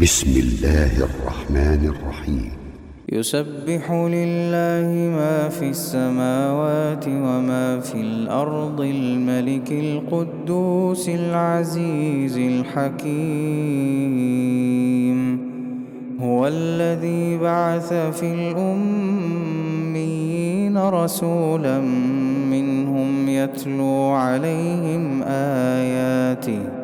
بسم الله الرحمن الرحيم. يسبح لله ما في السماوات وما في الأرض الملك القدوس العزيز الحكيم. هو الذي بعث في الأمين رسولا منهم يتلو عليهم آياته.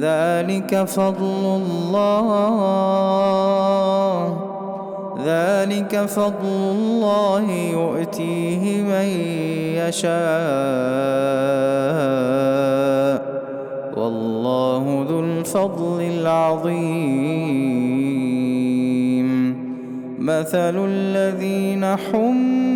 ذلك فضل الله. ذلك فضل الله يؤتيه من يشاء. والله ذو الفضل العظيم. مثل الذين حملوا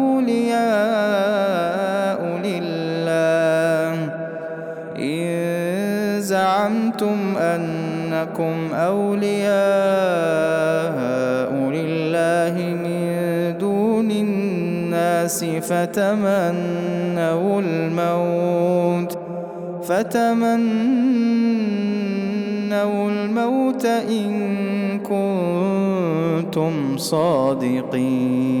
أولياء لله. إن زعمتم أنكم أولياء لله من دون الناس فتمنوا الموت فتمنوا الموت إن كنتم صادقين.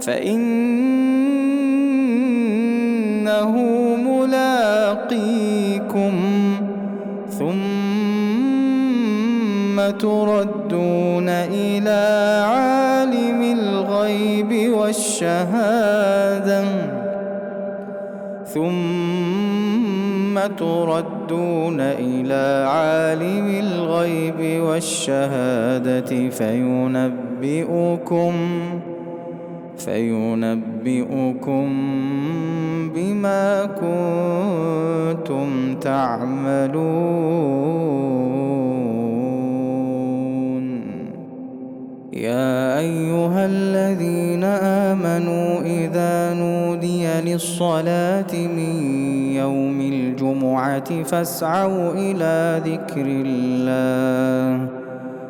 فإنه ملاقيكم ثم تردون إلى عالم الغيب والشهادة ثم تردون إلى عالم الغيب والشهادة فينبئكم فينبئكم بما كنتم تعملون. يا أيها الذين آمنوا إذا نودي للصلاة من يوم الجمعة فاسعوا إلى ذكر الله.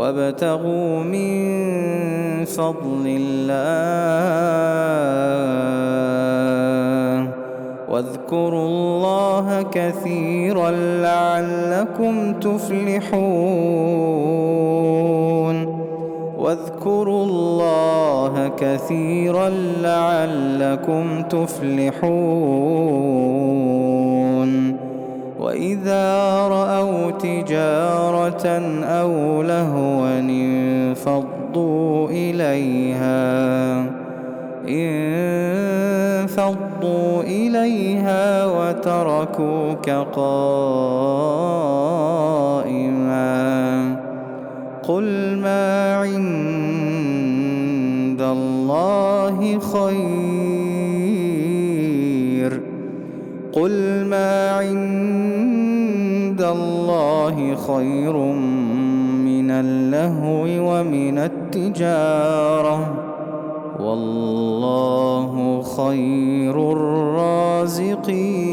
وابتغوا من فضل الله واذكروا الله كثيرا لعلكم تفلحون واذكروا الله كثيرا لعلكم تفلحون تجارة أو لهوا انفضوا إليها. انفضوا إليها وتركوك تركوك قائما. قل ما عند الله خير. قل ما عند الله خير من اللهو ومن التجارة. والله خير الرازقين.